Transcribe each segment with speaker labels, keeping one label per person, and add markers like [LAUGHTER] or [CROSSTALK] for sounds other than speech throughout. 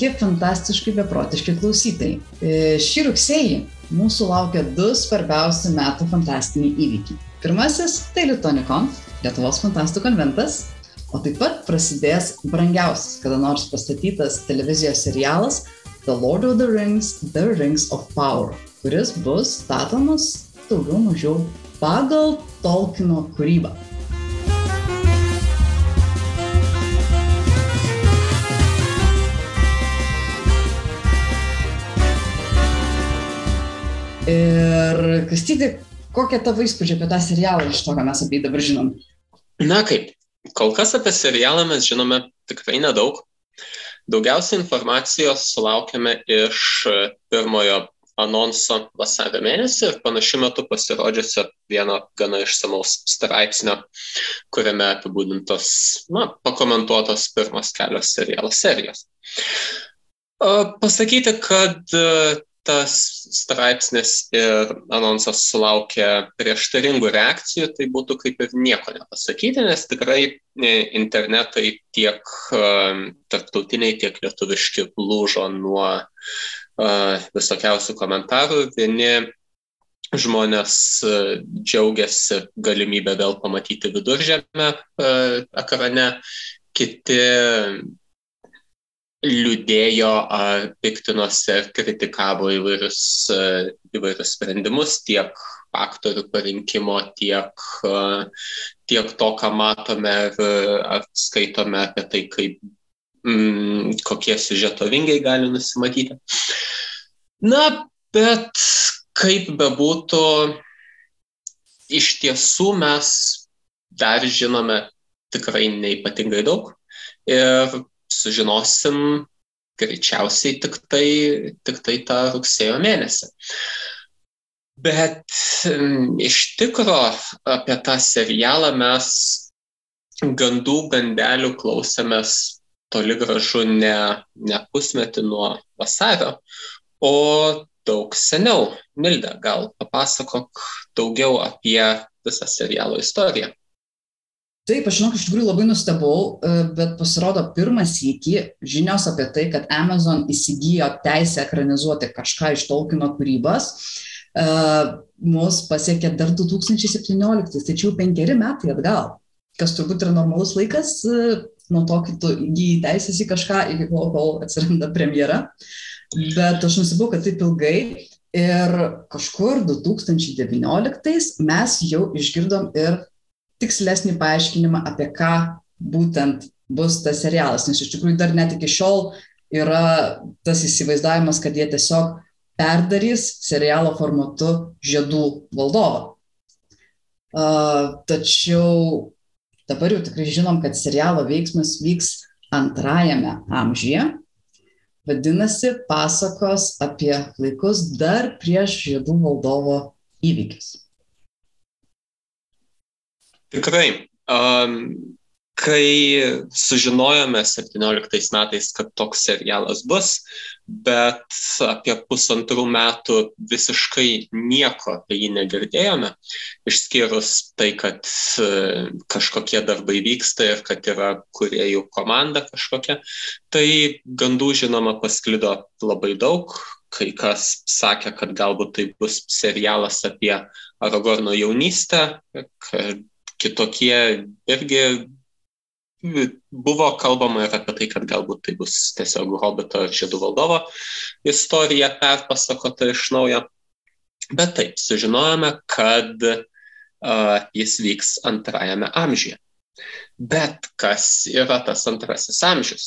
Speaker 1: Sveiki, fantastiškai beprotiški klausytojai. E, šį rugsėjį mūsų laukia du svarbiausi metų fantastiniai įvykiai. Pirmasis - tai Litonikon, Lietuvos fantastų konventas, o taip pat prasidės brangiausias kada nors pastatytas televizijos serialas The Lord of the Rings, The Rings of Power, kuris bus statomas daugiau mažiau pagal Tolkieno kūrybą. Ir Kastyti, kokie tavo įspūdžiai apie tą serialą iš to, ką mes apie jį dabar žinom?
Speaker 2: Na kaip, kol kas apie serialą mes žinome tikrai nedaug. Daugiausia informacijos sulaukėme iš pirmojo anonso vasario mėnesį ir panašiu metu pasirodžiusio vieno gana išsamaus straipsnio, kuriame apibūdintos, na, pakomentuotos pirmos kelios serialo serijos. Pasakyti, kad tas straipsnis ir anonsas sulaukė prieštaringų reakcijų, tai būtų kaip ir nieko nepasakyti, nes tikrai e, internetai tiek e, tarptautiniai, tiek lietuviški lūžo nuo e, visokiausių komentarų. Vieni žmonės džiaugiasi galimybę vėl pamatyti viduržėmę ekrane, kiti liūdėjo, piktinosi ir kritikavo įvairius, įvairius sprendimus tiek aktorių parinkimo, tiek, tiek to, ką matome ir skaitome apie tai, kaip, mm, kokie siužeto vingiai gali nusimatyti. Na, bet kaip bebūtų, iš tiesų mes dar žinome tikrai neipatingai daug. Ir sužinosim greičiausiai tik tai, tik tai tą rugsėjo mėnesį. Bet iš tikro apie tą serialą mes gandų gandelių klausėmės toli gražu ne, ne pusmetį nuo vasario, o daug seniau. Milda, gal papasakok daugiau apie visą serialo istoriją.
Speaker 1: Taip, aš žinau, iš tikrųjų labai nustebau, e, bet pasirodo pirmas įky žinios apie tai, kad Amazon įsigijo teisę ekranizuoti kažką iš Tolkieno kūrybos, uh, mus pasiekė dar 2017, tai čia jau penkeri metai atgal, kas turbūt yra normalus laikas uh, nuo to, kai tu įgyji teisės į kažką, iki kol, kol atsiranda premjera. Bet aš nusibau, kad taip ilgai ir kažkur 2019 mes jau išgirdom ir tikslesnį paaiškinimą, apie ką būtent bus tas serialas, nes iš tikrųjų dar net iki šiol yra tas įsivaizdavimas, kad jie tiesiog perdarys serialo formatu žiedų valdovą. Uh, tačiau dabar jau tikrai žinom, kad serialo veiksmas vyks antrajame amžiuje, vadinasi, pasakos apie laikus dar prieš žiedų valdovo įvykius.
Speaker 2: Tikrai. Um, kai sužinojome 17 metais, kad toks serialas bus, bet apie pusantrų metų visiškai nieko apie jį negirdėjome, išskyrus tai, kad kažkokie darbai vyksta ir kad yra kuriejų komanda kažkokia, tai gandų žinoma pasklido labai daug, kai kas sakė, kad galbūt tai bus serialas apie Aragorno jaunystę, kad kitokie irgi buvo kalbama ir apie tai, kad galbūt tai bus tiesiog Hobito ir Žiedų valdovo istorija perpasakota iš naujo. Bet taip, sužinojome, kad uh, jis vyks antrajame amžiuje. Bet kas yra tas antrasis amžius,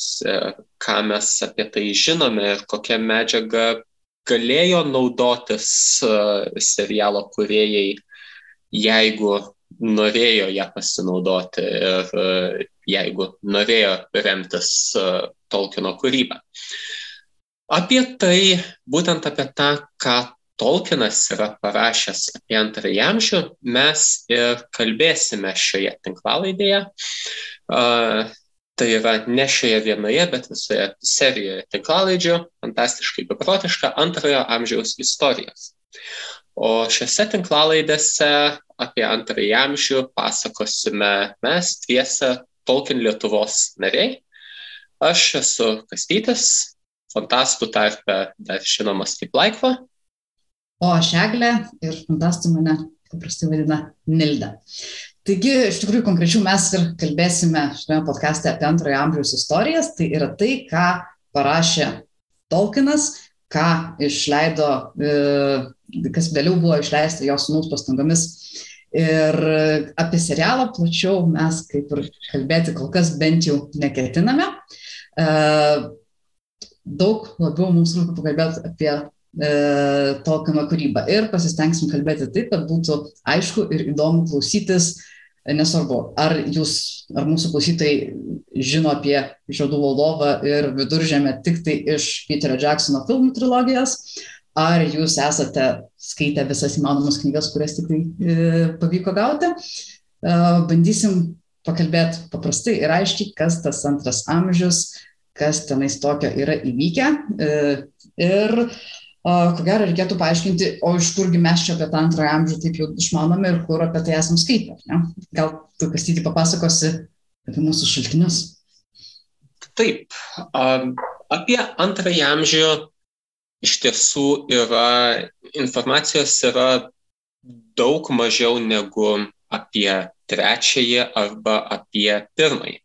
Speaker 2: ką mes apie tai žinome ir kokią medžiagą galėjo naudotis serialo kuriejai, jeigu norėjo ją pasinaudoti ir e, jeigu norėjo remtis e, Tolkieno kūrybą. Apie tai, būtent apie tą, ką Tolkienas yra parašęs apie antrąjį amžių, mes ir kalbėsime šioje tinklalaidėje. Uh, tai yra ne šioje vienoje, bet visoje serijoje tinklalaidžių, fantastiškai beprotiška antrojo amžiaus istorijos. O šiuose tinklalaidėse apie antrąjį amžių pasakosime mes dviese Tolkien Lietuvos nariai. Aš esu Kastytis, fantastų tarpe dar žinomas kaip Laikva.
Speaker 1: O aš Eglė ir fantastų mane paprastai vadina Nilda. Taigi, iš tikrųjų, konkrečiau mes ir kalbėsime šiame podkastė apie antrojo amžiaus istorijas. Tai yra tai, ką parašė Tolkienas, ką išleido, e, kas vėliau buvo išleista jo sunus pastangomis. Ir apie serialą plačiau mes kaip ir kalbėti kol kas bent jau neketiname. E, daug labiau mums rūpi pakalbėti apie e, Tolkieno kūrybą ir pasistengsim kalbėti taip, kad būtų aišku ir įdomu klausytis nesvarbu, ar jūs, ar mūsų klausytojai žino apie Žiedų valdovą ir viduržėmę tik tai iš Peterio Jacksono filmų trilogijos, ar jūs esate skaitę visas įmanomas knygas, kurias tikrai e, pavyko gauti. E, bandysim pakalbėti paprastai ir aiškiai, kas tas antras amžius, kas tenais tokio yra įvykę. E, ir ko gero reikėtų paaiškinti, o iš kurgi mes čia apie tą antrąją amžių taip jau išmanome ir kur apie tai esam skaitę. Ne? Gal tu, Kastyti, papasakosi apie mūsų šaltinius?
Speaker 2: Taip, apie antrąjį amžių iš tiesų yra informacijos yra daug mažiau negu apie trečiąjį arba apie pirmąjį.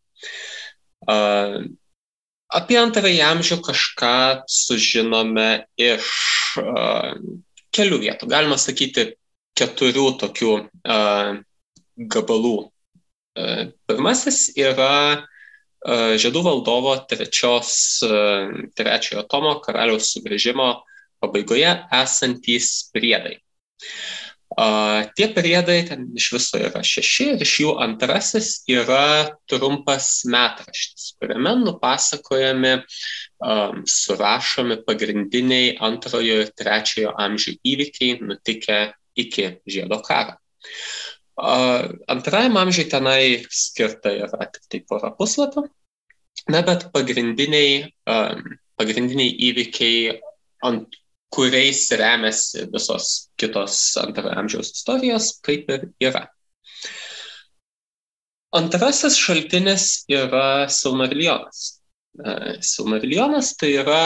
Speaker 2: Apie antrąjį amžių kažką sužinome iš uh, kelių vietų. Galima sakyti, keturių tokių uh, gabalų. Uh, pirmasis yra uh, Žiedų valdovo trečios, uh, trečiojo tomo karaliaus sugrįžimo pabaigoje esantys priedai. Uh, Tie priedai ten iš viso yra šeši ir iš jų antrasis yra trumpas metraštis, kuriame nupasakojami, surašomi pagrindiniai antrojo ir trečiojo amžių įvykiai nutikę iki žiedo karo. Antrajam amžiui tenai skirta yra tik tai pora puslapio, na bet pagrindiniai, pagrindiniai įvykiai ant kuriais remiasi visos kitos antrojo amžiaus istorijos, kaip ir yra. Antrasis šaltinis yra Silmariljonas. E, Silmariljonas tai yra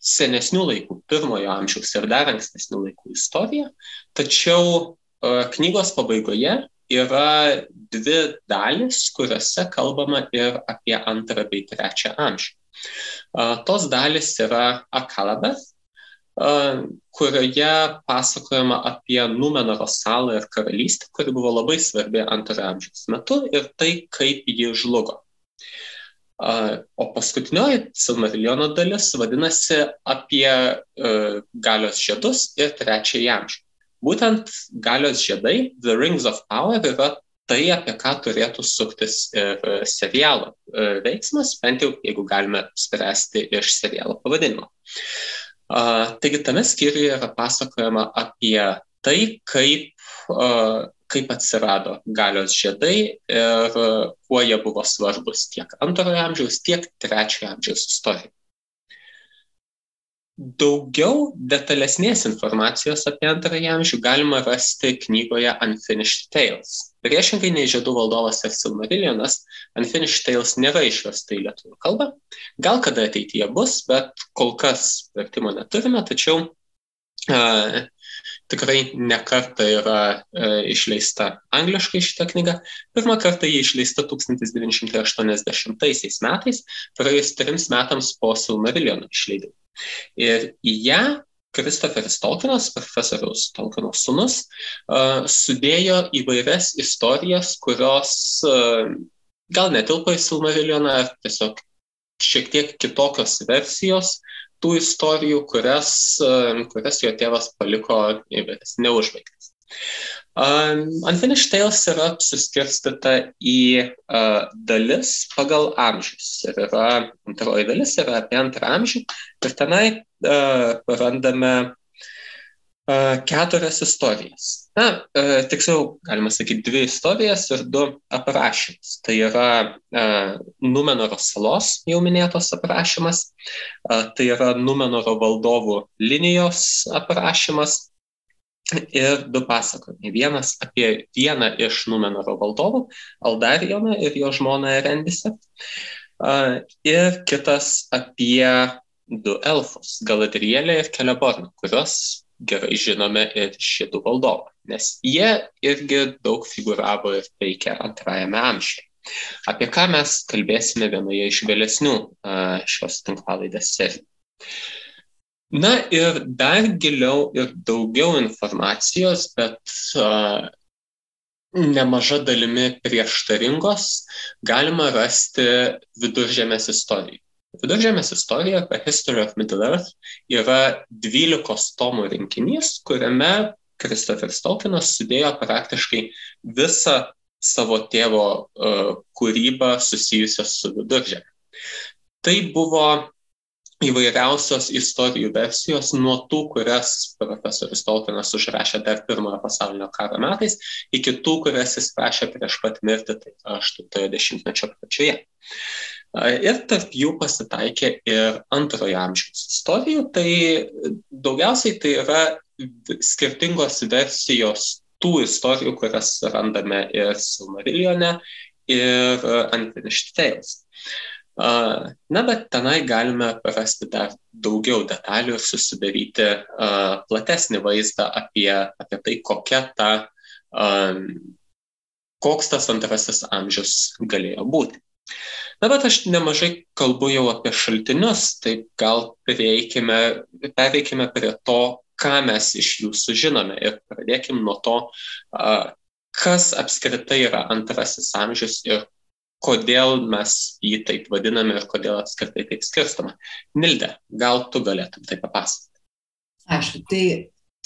Speaker 2: senesnių laikų, pirmojo amžiaus ir dar ankstesnių laikų istorija, tačiau knygos pabaigoje yra dvi dalis, kuriuose kalbama ir apie antrą bei trečią amžių. E, tos dalis yra Akalabeth, kurioje pasakojama apie Numenoro salą ir karalystę, kuri buvo labai svarbi antrojo amžiaus metu ir tai, kaip ji žlugo. O paskutinioji Silmariljono dalis vadinasi apie galios žiedus ir trečiąjį amžių. Būtent galios žiedai, The Rings of Power, yra tai, apie ką turėtų suktis ir serialo veiksmas, bent jau jeigu galime spręsti iš serialo pavadinimo. Taigi tame skyriuje yra pasakojama apie tai, kaip, kaip atsirado galios žiedai ir kuo jie buvo svarbus tiek antrojo amžiaus, tiek trečiojo amžiaus istorijai. Daugiau detalesnės informacijos apie antrąjį amžių galima rasti knygoje Unfinished Tales. Priešingai nei Žiedų valdovas ir Silmarilionas, Unfinished Tales nėra išversta į lietuvių kalbą. Gal kada ateityje bus, bet kol kas vertimo neturime, tačiau uh, tikrai nekarta yra uh, išleista angliškai šitą knygą. Pirmą kartą jį išleista 1980 metais, praėjus trims metams po Silmariliono išleidimo. Ir į ją Kristoferis Tolkienas, profesoriaus Tolkieno sūnus, uh, sudėjo įvairias istorijas, kurios uh, gal netilpa į Silmarilioną, ar tiesiog šiek tiek kitokios versijos tų istorijų, kurias, kurias jo tėvas paliko neužbaigtas. Unfinished Tales yra suskirstyta į uh, dalis pagal amžius. Ir yra antroji dalis yra apie antrą amžių. Ir tenai uh, randame uh, keturias istorijas. Na, uh, tiksliau, galima sakyti, dvi istorijas ir du aprašymus. Tai yra uh, Numenoro salos jau minėtos aprašymas, uh, tai yra Numenoro valdovų linijos aprašymas ir du pasakojimai. Vienas apie vieną iš Numenoro valdovų, Aldarioną ir jo žmoną Erendisę. Ir kitas apie du elfus - Galadrielę ir Keleborną, kuriuos gerai žinome ir šitų valdovų, nes jie irgi daug figuravo ir veikia antrajame amžiuje. Apie ką mes kalbėsime vienoje iš vėlesnių šios tinklalaidės serijų. Na ir dar giliau ir daugiau informacijos, bet uh, nemaža dalimi prieštaringos galima rasti viduržėmės istorijai. Viduržėmės istorija, A History of Middle Earth, yra 12 tomų rinkinys, kuriame Kristoferis Tolkienas sudėjo praktiškai visą savo tėvo uh, kūrybą susijusią su viduržėme. Tai buvo įvairiausios istorijų versijos, nuo tų, kurias profesorius Tolkienas užrašė dar pirmojo pasaulinio karo metais, iki tų, kurias jis rašė prieš pat mirtį, tai 80-mečio pradžioje. Ir tarp jų pasitaikė ir antrojo amžiaus istorijų. Tai daugiausiai tai yra skirtingos versijos tų istorijų, kurias randame ir Silmarillione, ir Unfinished Tales. Na, bet tenai galime rasti dar daugiau detalių ir susidaryti platesnį vaizdą apie, apie tai, kokia ta, koks tas antrasis amžius galėjo būti. Na, bet aš nemažai kalbu jau apie šaltinius, tai gal prieikime, pereikime prie to, ką mes iš jų sužinome ir pradėkime nuo to, kas apskritai yra antrasis amžius ir kodėl mes jį taip vadiname ir kodėl apskritai taip skirstama. Nilde, gal tu galėtum tai papasakoti?
Speaker 1: Aišku, tai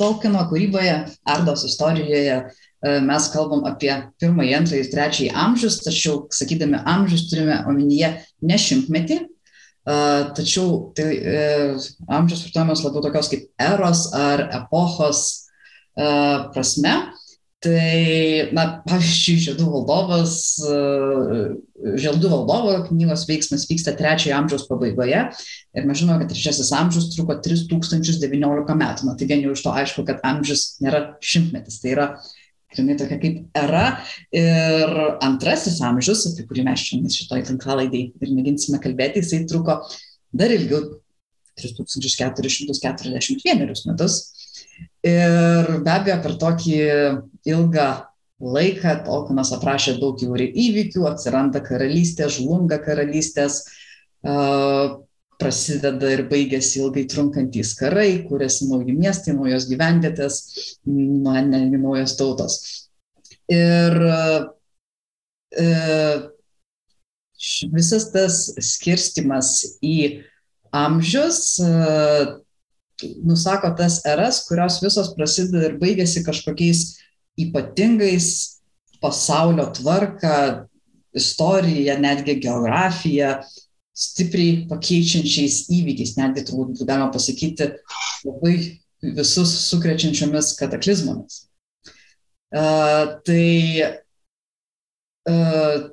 Speaker 1: Tolkieno kūryboje, Ardos istorijoje E, mes kalbam apie pirmąjį, antrąjį trečiąjį amžius, tačiau sakydami amžius turime omenyje ne šimtmetį, e, tačiau tai e, amžius vartojamas labiau tokios kaip eros ar epochos prasme. Tai, na, pavyzdžiui, Žiedų valdovas, Žiedų valdovo knygos veiksmas vyksta trečiojo amžiaus pabaigoje ir mes žinome, kad trečiasis amžius truko 3019 metų. Na, tai vien jau iš to aišku, kad amžius nėra šimtmetis, tai yra jinai tokia kaip era. Ir antrasis amžius, apie kurį mes šiandien šitoj tinklalaidai ir mėginsime kalbėti, jisai truko dar ilgiau, 3441 metus. Ir be abejo, per tokį ilgą laiką Tolkienas aprašė daug įvairių įvykių, atsiranda karalystė, žlunga karalystės, prasideda ir baigėsi ilgai trunkantys karai, kūrėsi nauji miestai, naujos gyvenvietės, na, netgi naujos tautos. Ir e, visas tas skirstimas į amžius nusako tas eras, kurios visos prasideda ir baigėsi kažkokiais ypatingais pasaulio tvarka, istorija, netgi geografija, stipriai pakeičiančiais įvykiais, netgi turbūt galima pasakyti labai visus sukrečiančiomis kataklizmomis. Uh, tai, uh,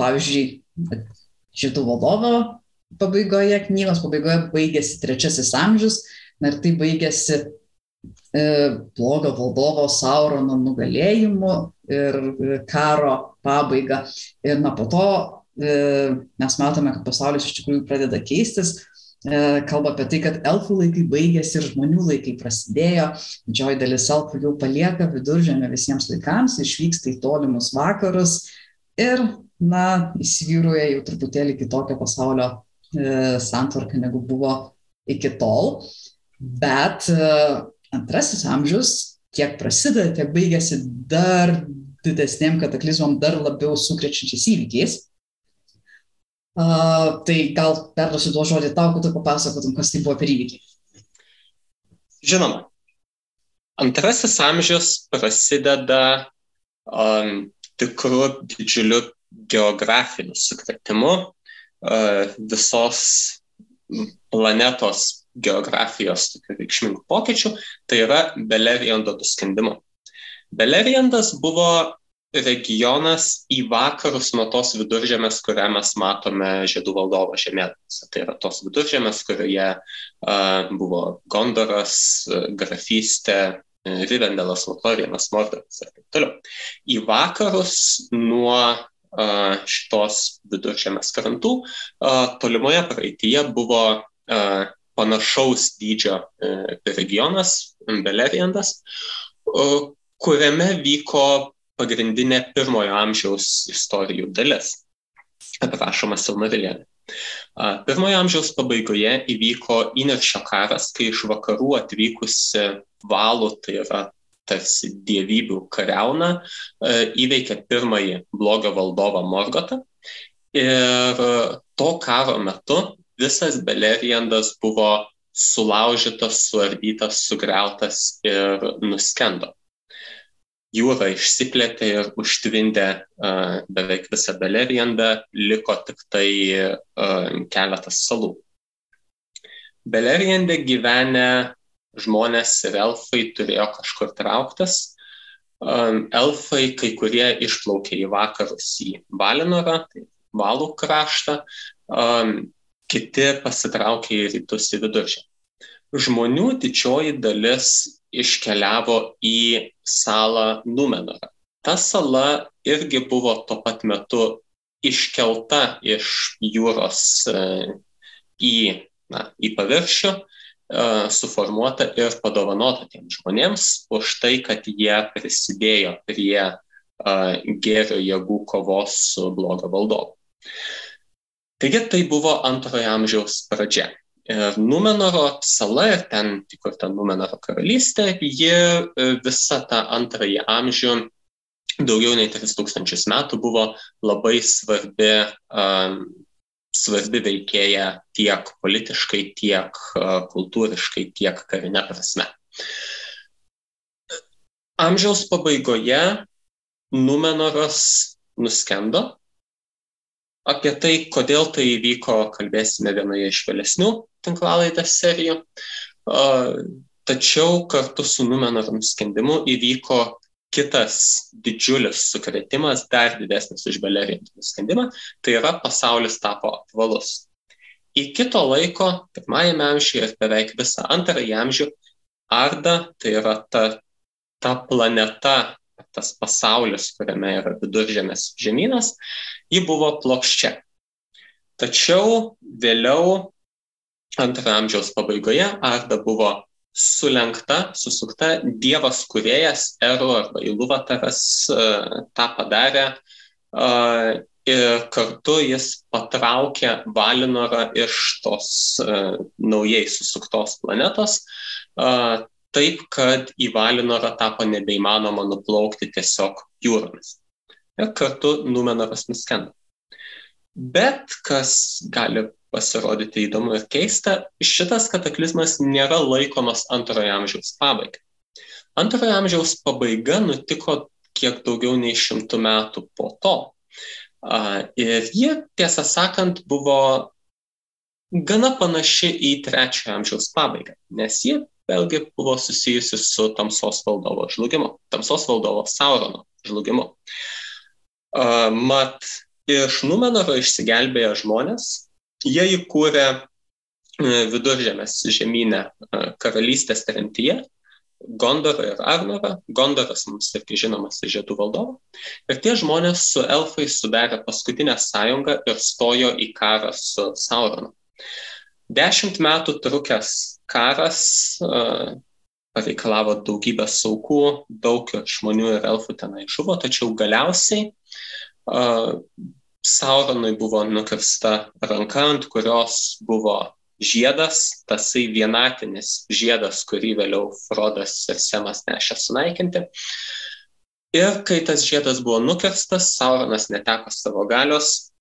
Speaker 1: pavyzdžiui, Žydų valdovo pabaigoje, knygos pabaigoje baigėsi trečiasis amžius, na ir tai baigėsi blogo valdovo Saurono nugalėjimu ir karo pabaiga. Ir na po to E, mes matome, kad pasaulis iš tikrųjų pradeda keistis, e, kalba apie tai, kad elfų laikai baigėsi ir žmonių laikai prasidėjo, didžioji dalis elfų jau palieka viduržėmę visiems laikams, išvyksta į tolimus vakarus ir, na, įsivyruoja jau truputėlį kitokią pasaulio e, santvarką, negu buvo iki tol. Bet e, antrasis amžius tiek prasideda, tiek baigėsi dar didesnėm kataklizmom, dar labiau sukrečiančiais įvykiais. Uh, tai gal perduosiu tuo žodį tau, kad tu papasakotum, kas tai buvo per įvykį.
Speaker 2: Žinoma, antrasis amžius prasideda um, tikrų didžiuliu geografiniu sukretimu uh, visos planetos geografijos tokių reikšmingų pokyčių, tai yra Beleriando nuskendimu. Beleriandas buvo regionas į vakarus nuo tos viduržėmės, kurią mes matome Žiedų valdovo žemėlapyse. Tai yra tos viduržėmės, kurioje uh, buvo Gondoras, uh, grafystė, uh, Rivendelas, Lotorienas, Mordoras ir taip toliau. Į vakarus nuo uh, šitos viduržėmės krantų uh, tolimoje praeitie buvo uh, panašaus dydžio regionas, Beleriandas, kuriame vyko pagrindinė pirmojo amžiaus istorijų dalis, aprašoma Silmarilėne. Pirmojo amžiaus pabaigoje įvyko įniršio karas, kai iš vakarų atvykusi valų, tai yra tarsi dievybių kariauna, įveikė pirmąjį blogio valdovą Morgotą. Ir to karo metu visas Beleriandas buvo sulaužytas, suardytas, sugriautas ir nuskendo jūra išsiplėtė ir užtvindė uh, beveik visą Beleriandą, liko tik tai uh, keletas salų. Beleriandė gyvenę žmonės ir elfai turėjo kažkur trauktas. Um, elfai kai kurie išplaukė į vakarus į Valinorą, tai Valų kraštą, um, kiti pasitraukė į rytus į viduržę. Žmonių didžioji dalis iškeliavo į salą Numenorą. Ta sala irgi buvo tuo pat metu iškelta iš jūros e, į, na, į paviršių, e, suformuota ir padovanota tiems žmonėms už tai, kad jie prisidėjo prie e, gėrio jėgų kovos su blogo valdovu. Taigi tai buvo antrojo amžiaus pradžia. Ir Numenoro sala ir ten įkurta Numenoro karalystė, ji e, visą tą antrąjį amžių, daugiau nei 3000 metų, buvo labai svarbi, um, svarbi veikėja tiek politiškai, tiek uh, kultūriškai, tiek karinė prasme. Amžiaus pabaigoje Numenoras nuskendo Apie tai, kodėl tai įvyko, kalbėsime vienoje iš vėlesnių tinklalaidės serijų. Tačiau kartu su Numenoro nuskendimu įvyko kitas didžiulis sukretimas, dar didesnis už Belerijantų nuskendimą, tai yra pasaulis tapo apvalus. Iki to laiko, pirmajame amžiuje ir beveik visą antrąjį amžių, Arda, tai yra ta, ta planeta, tas pasaulis, kuriame yra viduržėmės žemynas, ji buvo plokščia. Tačiau vėliau, antrojo amžiaus pabaigoje, Arda buvo sulenkta, susukta, dievas kuriejas, Eru arba Iluvataras e, tą padarė e, ir kartu jis patraukė Valinorą iš tos uh, naujai susuktos planetos, taip, kad į Valinorą tapo nebeįmanoma nuplaukti tiesiog jūromis ir kartu Numenoras nuskendo. Bet kas gali pasirodyti įdomu ir keista, šitas kataklizmas nėra laikomas antrojo amžiaus pabaiga. Antrojo amžiaus pabaiga nutiko kiek daugiau nei šimtų metų po to. Ir ji, tiesą sakant, buvo gana panaši į trečiojo amžiaus pabaigą, nes ji vėlgi buvo susijusi su tamsos valdovo žlugimu, tamsos valdovo Saurono žlugimu. Mat, iš Numenoro išsigelbėję žmonės, jie įkūrė e, viduržėmės žemynę e, karalystės tremtyje, Gondorą ir Arnorą. Gondoras mums irgi žinomas iš žiedų valdovo. Ir tie žmonės su elfais sudarė paskutinę sąjungą ir stojo į karą su Sauronu. Dešimt metų trukęs karas uh, pareikalavo daugybės saukų, daug žmonių ir elfų tenai žuvo, tačiau galiausiai Sauronui buvo nukirsta ranka, ant kurios buvo žiedas, tasai vienatinis žiedas, kurį vėliau Frodas ir Semas nešė sunaikinti. Ir kai tas žiedas buvo nukirstas, Sauronas neteko savo galios,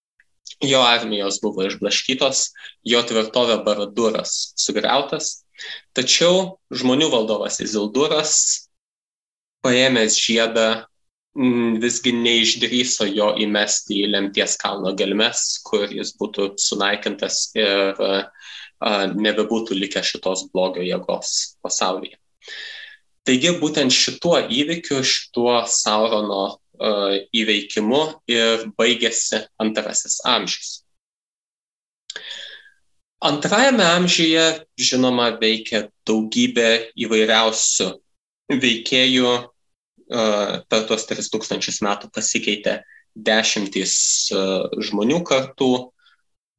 Speaker 2: jo armijos buvo išblaškytos, jo tvirtovė Baraduras sugriautas, tačiau žmonių valdovas Izilduras, paėmęs žiedą, Mm, visgi neišdryso jo įmesti į lemties kalno gelmes, kur jis būtų sunaikintas ir nebebūtų likę šitos blogio jėgos pasaulyje. Taigi būtent šituo įvykiu, šituo Saurono įveikimu ir baigėsi antrasis amžius. Antrajame amžiuje, žinoma, veikia daugybė įvairiausių veikėjų, per tuos 3000 metų pasikeitė dešimtys žmonių kartų,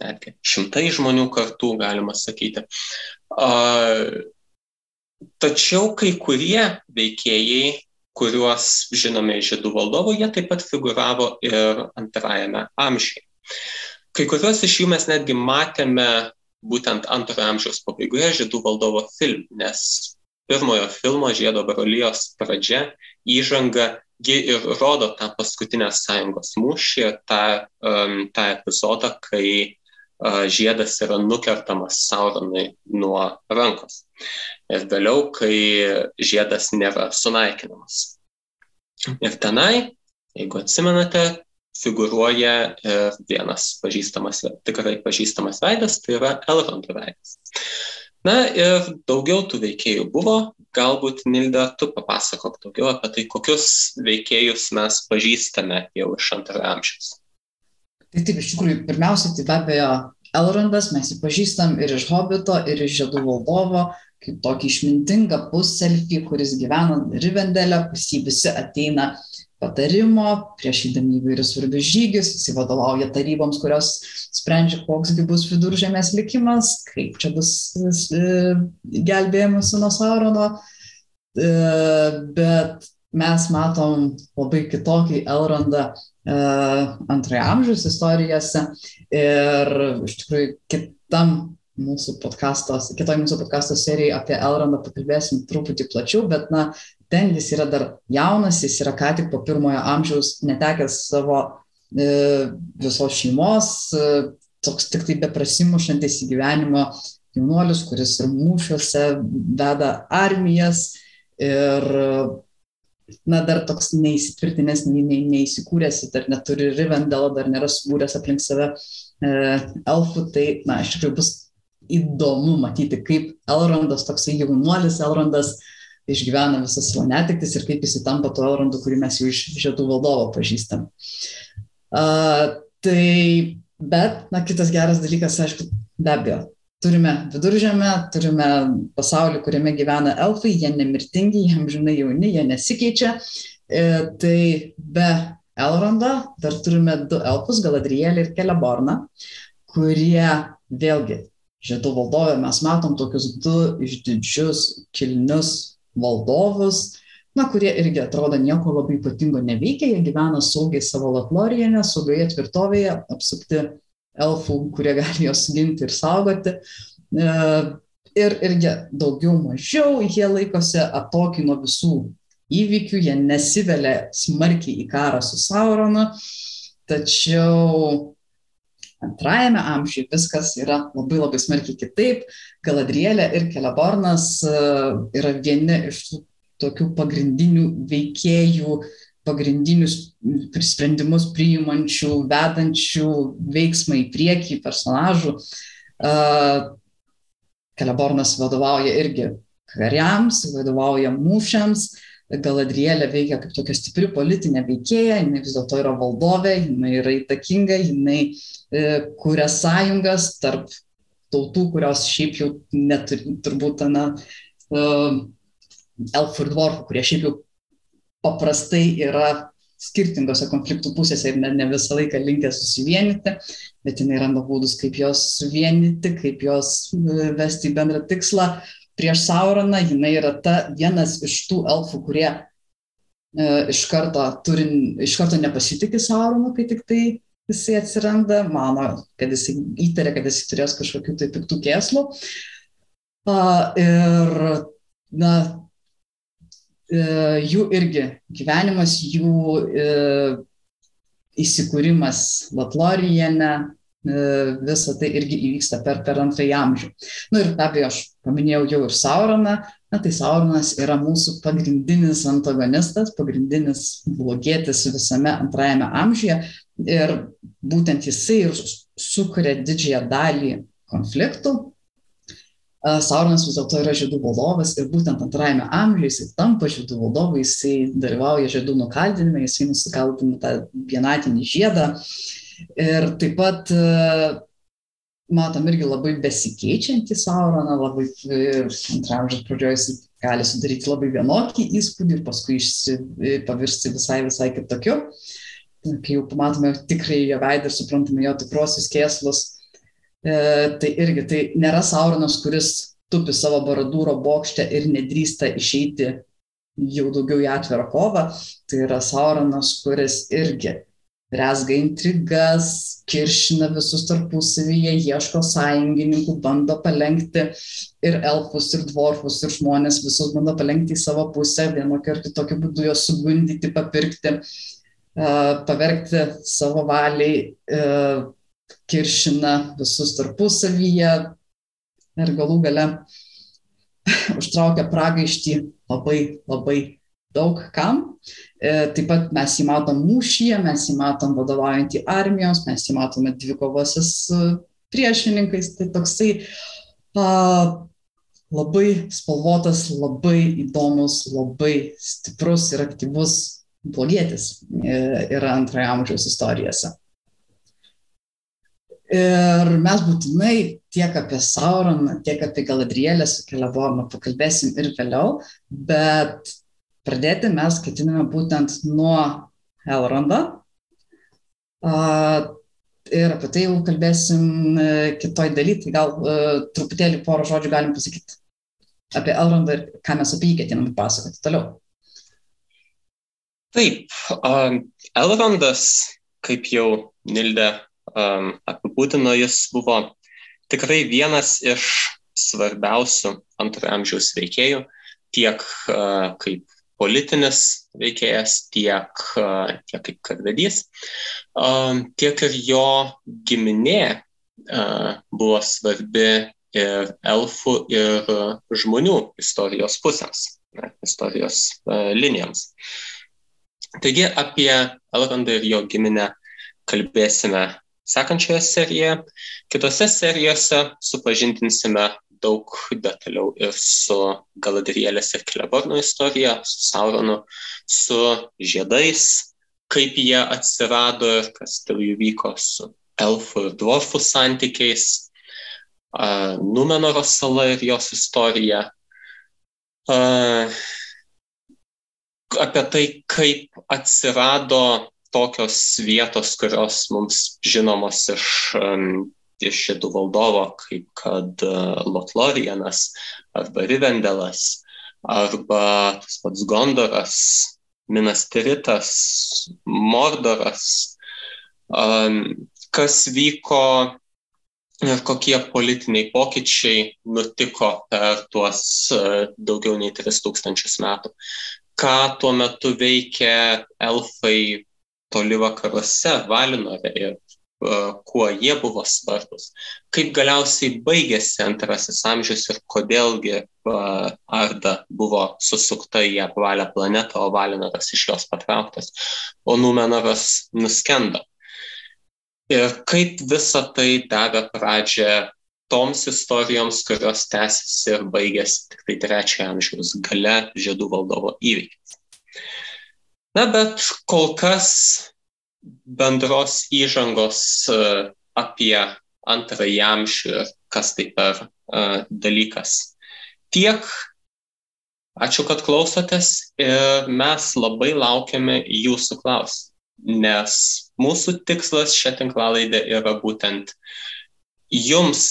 Speaker 2: netgi šimtai žmonių kartų, galima sakyti. Tačiau kai kurie veikėjai, kuriuos žinome iš žydų valdovų, jie taip pat figuravo ir antrajame amžiuje. Kai kuriuos iš jų mes netgi matėme būtent antrojo amžiaus pabaigoje žydų valdovo filme, nes pirmojo filmo Žiedo brolijos pradžia, įžanga, ji ir rodo tą paskutinę sąjungos mūšį, tą, um, tą epizodą, kai žiedas yra nukertamas Sauronui nuo rankos. Ir vėliau, kai žiedas nėra sunaikinamas. Ir tenai, jeigu atsimenate, figuruoja ir vienas pažįstamas, tikrai pažįstamas veidas, tai yra Elrondo veidas. Na ir daugiau tų veikėjų buvo, galbūt Nilda, tu papasakok daugiau apie tai, kokius veikėjus mes pažįstame jau iš antrojo amžiaus.
Speaker 1: Tai taip, iš tikrųjų, pirmiausia, tai be abejo Elrondas, mes jį pažįstam ir iš Hobito, ir iš Žiedų valdovo, kaip tokį išmintingą puselfį, kuris gyvena Rivendelė, pas jį visi ateina patarimo prieš įdami įvairius svarbius žygius, jis vadovauja taryboms, kurios sprendžia, koksgi bus viduržėmės likimas, kaip čia bus e, gelbėjimas nuo Saurono, e, bet mes matom labai kitokį Elrondą antrojo amžiaus istorijose. Ir iš tikrųjų kitam mūsų podkastos, kitoj mūsų podkasto serijai apie Elrondą pakalbėsim truputį plačiau, bet, na, ten jis yra dar jaunas, jis yra ką tik po pirmojo amžiaus netekęs savo e, visos šeimos, e, toks tik tai beprasimušantis į gyvenimo jaunuolis, kuris ir mūšiuose veda armijas. Ir na, dar toks neįsitvirtinęs, nei, nei, neįsikūręs, dar neturi Rivendelo, dar nėra subūręs aplink save e, elfų, tai, na, iš tikrųjų bus įdomu matyti, kaip Elrondas, toksai jaunuolis Elrondas, išgyvena visas savo netiktis ir kaip jis įtampa tuo Elrondu, kurį mes jau iš Žiedų valdovo pažįstam. Uh, tai, bet, na, kitas geras dalykas, aišku, be abejo, turime viduržėmę, turime pasaulį, kuriame gyvena elfai, jie nemirtingi, jie žinai jauni, jie nesikeičia. E, tai be Elrondo dar turime du elfus, Galadrielį ir Keleborną, kurie vėlgi Žiedų valdovė mes matom tokius du išdidžius, kilnius valdovus, na, kurie irgi atrodo nieko labai ypatingo neveikia, jie gyvena saugiai savo Latlorijoje, saugioje tvirtovėje, apsupti elfų, kurie gali jos ginti ir saugoti. E, ir irgi daugiau mažiau jie laikosi atokį nuo visų įvykių, jie nesivelia smarkiai į karą su Sauronu, tačiau antrajame amžiuje viskas yra labai labai smarkiai kitaip. Galadrielė ir Kelebornas e, yra vieni iš tų tokių pagrindinių veikėjų, pagrindinius sprendimus priimančių, vedančių veiksmą į priekį personažų. Kelebornas vadovauja irgi kariams, vadovauja mūšiams, Galadrielė veikia kaip tokia stipri politinė veikėja, jinai vis dėlto yra valdovė, jinai yra įtakinga, jinai e, kuria sąjungas tarp tautų, kurios šiaip jau neturi, turbūt, na, e, elfų ir dvorfų, kurie šiaip jau paprastai yra skirtingose konfliktų pusėse ir ne, ne visą laiką linkę susivienyti, bet jinai randa būdus, kaip jos suvienyti, kaip jos e, vesti į bendrą tikslą prieš Sauroną, jinai yra ta vienas iš tų elfų, kurie e, iš, karto turin, iš karto nepasitikė Sauronu, kai tik tai jisai atsiranda, mano, kad jisai įtarė, kad jisai turės kažkokių tai piktų kėslų. Uh, ir, na, jų irgi gyvenimas, jų uh, įsikūrimas Latlorijane, E, visa tai irgi įvyksta per, per antrąjį amžių. Na nu, ir be abejo, aš paminėjau jau ir Sauroną, na tai Sauronas yra mūsų pagrindinis antagonistas, pagrindinis blogėtis visame antrajame amžiuje ir būtent jisai ir sukuria didžiąją dalį konfliktų. E, Sauronas vis dėlto yra žydų valdovas ir būtent antrajame amžiuje jisai tampa žydų valdovu, jisai dalyvauja žydų nukaldinime, jisai nusikaldina tą vienatinį žiedą. Ir taip pat e, matom irgi labai besikeičiantį Sauroną, labai antrame amžiaus pradžioje jis gali sudaryti labai vienokį įspūdį ir paskui išsi, pavirsti visai, visai kitokiu. Kai jau pamatome tikrai jo veidą ir suprantame jo tikrosius kėslus. E, tai irgi tai nėra Sauronas, kuris tupi savo baradūro bokšte ir nedrįsta išeiti jau daugiau į atvirą kovą. Tai yra Sauronas, kuris irgi rezga intrigas, kiršina visus tarpusavyje, ieško sąjungininkų, bando palengti ir elfus, ir dvorfus, ir žmonės, visus bando palengti į savo pusę, vienokiu ar kitokiu būdu juos sugundyti, papirkti, pavergti savo valiai, kiršina visus tarpusavyje ir galų gale [LAUGHS] užtraukia pragaištį labai, labai daug kam. E, taip pat mes jį matom mūšyje, mes jį matom vadovaujantį armijos, mes jį matome dvikovose su priešininkais. Tai toksai a, labai spalvotas, labai įdomus, labai stiprus ir aktyvus blogietis e, yra antrojo amžiaus istorijose. Ir mes būtinai tiek apie Sauroną, tiek apie Galadrielę su Kelebonu pakalbėsim ir vėliau, bet pradėti mes ketiname būtent nuo Elrondo. Ir apie tai jau kalbėsim e, kitoj daly, tai gal uh, truputėlį porą žodžių galim pasakyti apie Elrondą ir ką mes apie jį ketiname pasakoti toliau.
Speaker 2: Taip, Elrondas, kaip jau Nildė um, apibūdino, jis buvo tikrai vienas iš svarbiausių antrojo amžiaus veikėjų, tiek uh, kaip politinis veikėjas, tiek, tiek kaip karvedys, tiek ir jo giminė buvo svarbi ir elfų, ir žmonių istorijos pusėms, istorijos linijoms. Taigi apie Elrondą ir jo giminę kalbėsime sekančioje serijoje. Kitose serijose supažindinsime daug detaliau ir su Galadrielės ir Kleborno istorija, su Sauronu, su žiedais, kaip jie atsirado ir kas dėl jų vyko su elfų ir dvorfų santykiais, Numenoro sala ir jos istorija, apie tai, kaip atsirado tokios vietos, kurios mums žinomos iš iš šitų valdovo, kaip kad e, Lotlorianas arba Rivendelas arba tas pats Gondoras, Minas Tiritas, Mordoras, kas vyko ir kokie politiniai pokyčiai nutiko per tuos e, daugiau nei 3000 metų. Ką tuo metu veikė elfai toli vakaruose, Valinore ir kuo jie buvo svarbus, kaip galiausiai baigėsi antrasis amžius ir kodėlgi Arda buvo susukta į apvalę planetą, o Valinoras iš jos patrauktas, o Numenoras nuskendo. Ir kaip visa tai davė pradžią toms istorijoms, kurios tęsiasi ir baigėsi tik tai trečiojo amžiaus gale žiedų valdovo įvykiais. Na, bet kol kas bendros įžangos e, apie antrąjį amžių ir kas tai per uh, dalykas. Tiek, ačiū, kad klausotės ir mes labai laukiame jūsų klausimų, nes mūsų tikslas šią tinklalaidę yra būtent jums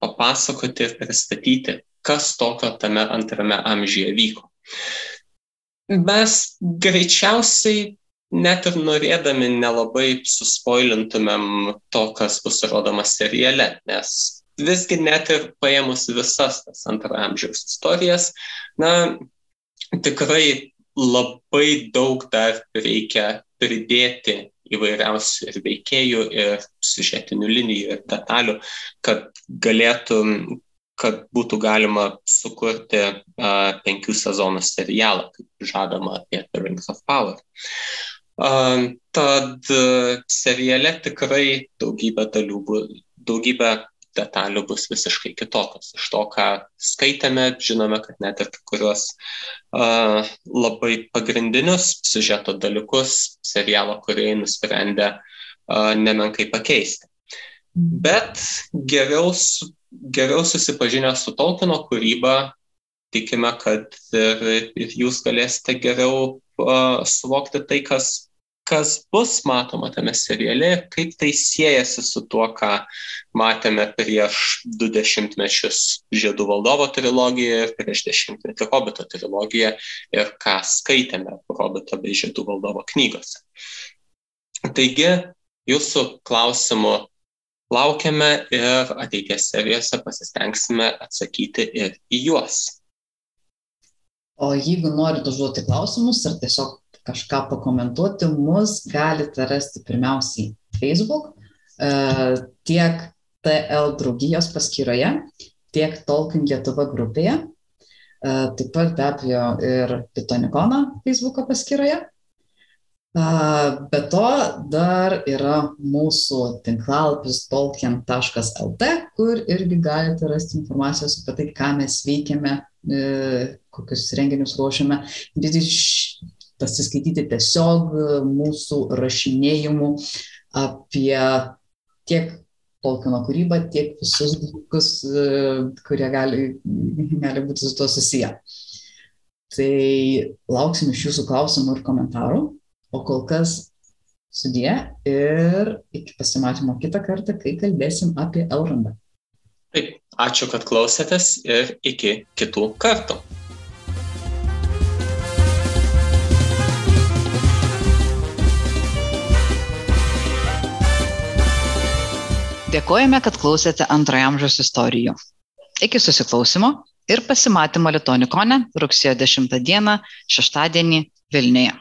Speaker 2: papasakoti ir pristatyti, kas tokio tame antrame amžiuje vyko. Mes greičiausiai net ir norėdami nelabai suspoilintumėm to, kas bus rodoma seriale, nes visgi net ir paėmus visas tas antrojo amžiaus istorijas, na, tikrai labai daug dar reikia pridėti įvairiausių ir veikėjų, ir siužetinių linijų, ir detalių, kad galėtum kad būtų galima sukurti uh, penkių sezonų serialą, kaip žadama apie The Rings of Power. Tad e, seriale tikrai daugybė dalių, daugybė detalių bus visiškai kitokios. Iš to, ką skaitėme, žinome, kad net ir kai kurios uh, labai pagrindinius siužeto dalykus serialo kuriai nusprendė uh, nemenkai pakeisti. Bet geriau, geriau susipažinę su Tolkieno kūryba, tikime, kad ir, ir jūs galėsite geriau uh, suvokti tai, kas kas bus matoma tame seriale kaip tai siejasi su tuo, ką matėme prieš du dešimtmečius Žiedų valdovo trilogijoje ir prieš dešimtmetį Hobito trilogiją ir ką skaitėme Hobito bei Žiedų valdovo knygose. Taigi, jūsų klausimų laukiame ir ateities serijose pasistengsime atsakyti ir į juos.
Speaker 1: O jeigu norite užduoti klausimus ar tiesiog kažką pakomentuoti, mus galite rasti pirmiausiai Facebook, e, tiek TL draugijos paskyroje, tiek Tolkien Lietuva grupėje, e, taip pat be abejo ir Pitonikono Facebook paskyroje. E, be to dar yra mūsų tinklalapis tolkien.lt, kur irgi galite rasti informacijos apie tai, ką mes veikiame, kokius renginius ruošiame pasiskaityti tiesiog mūsų rašinėjimų apie tiek Tolkieno kūrybą, tiek visus dalykus, kurie gali, gali būti su to susiję. Tai lauksim iš jūsų klausimų ir komentarų, o kol kas sudė ir iki pasimatymo kitą kartą, kai kalbėsim apie Elrandą.
Speaker 2: Taip, ačiū, kad klausėtės ir iki kitų kartų.
Speaker 1: Dėkojame, kad klausėte antrojo amžiaus istorijų. Iki susiklausimo ir pasimatymo Litonikone rugsėjo 10 dieną, šeštadienį Vilniuje.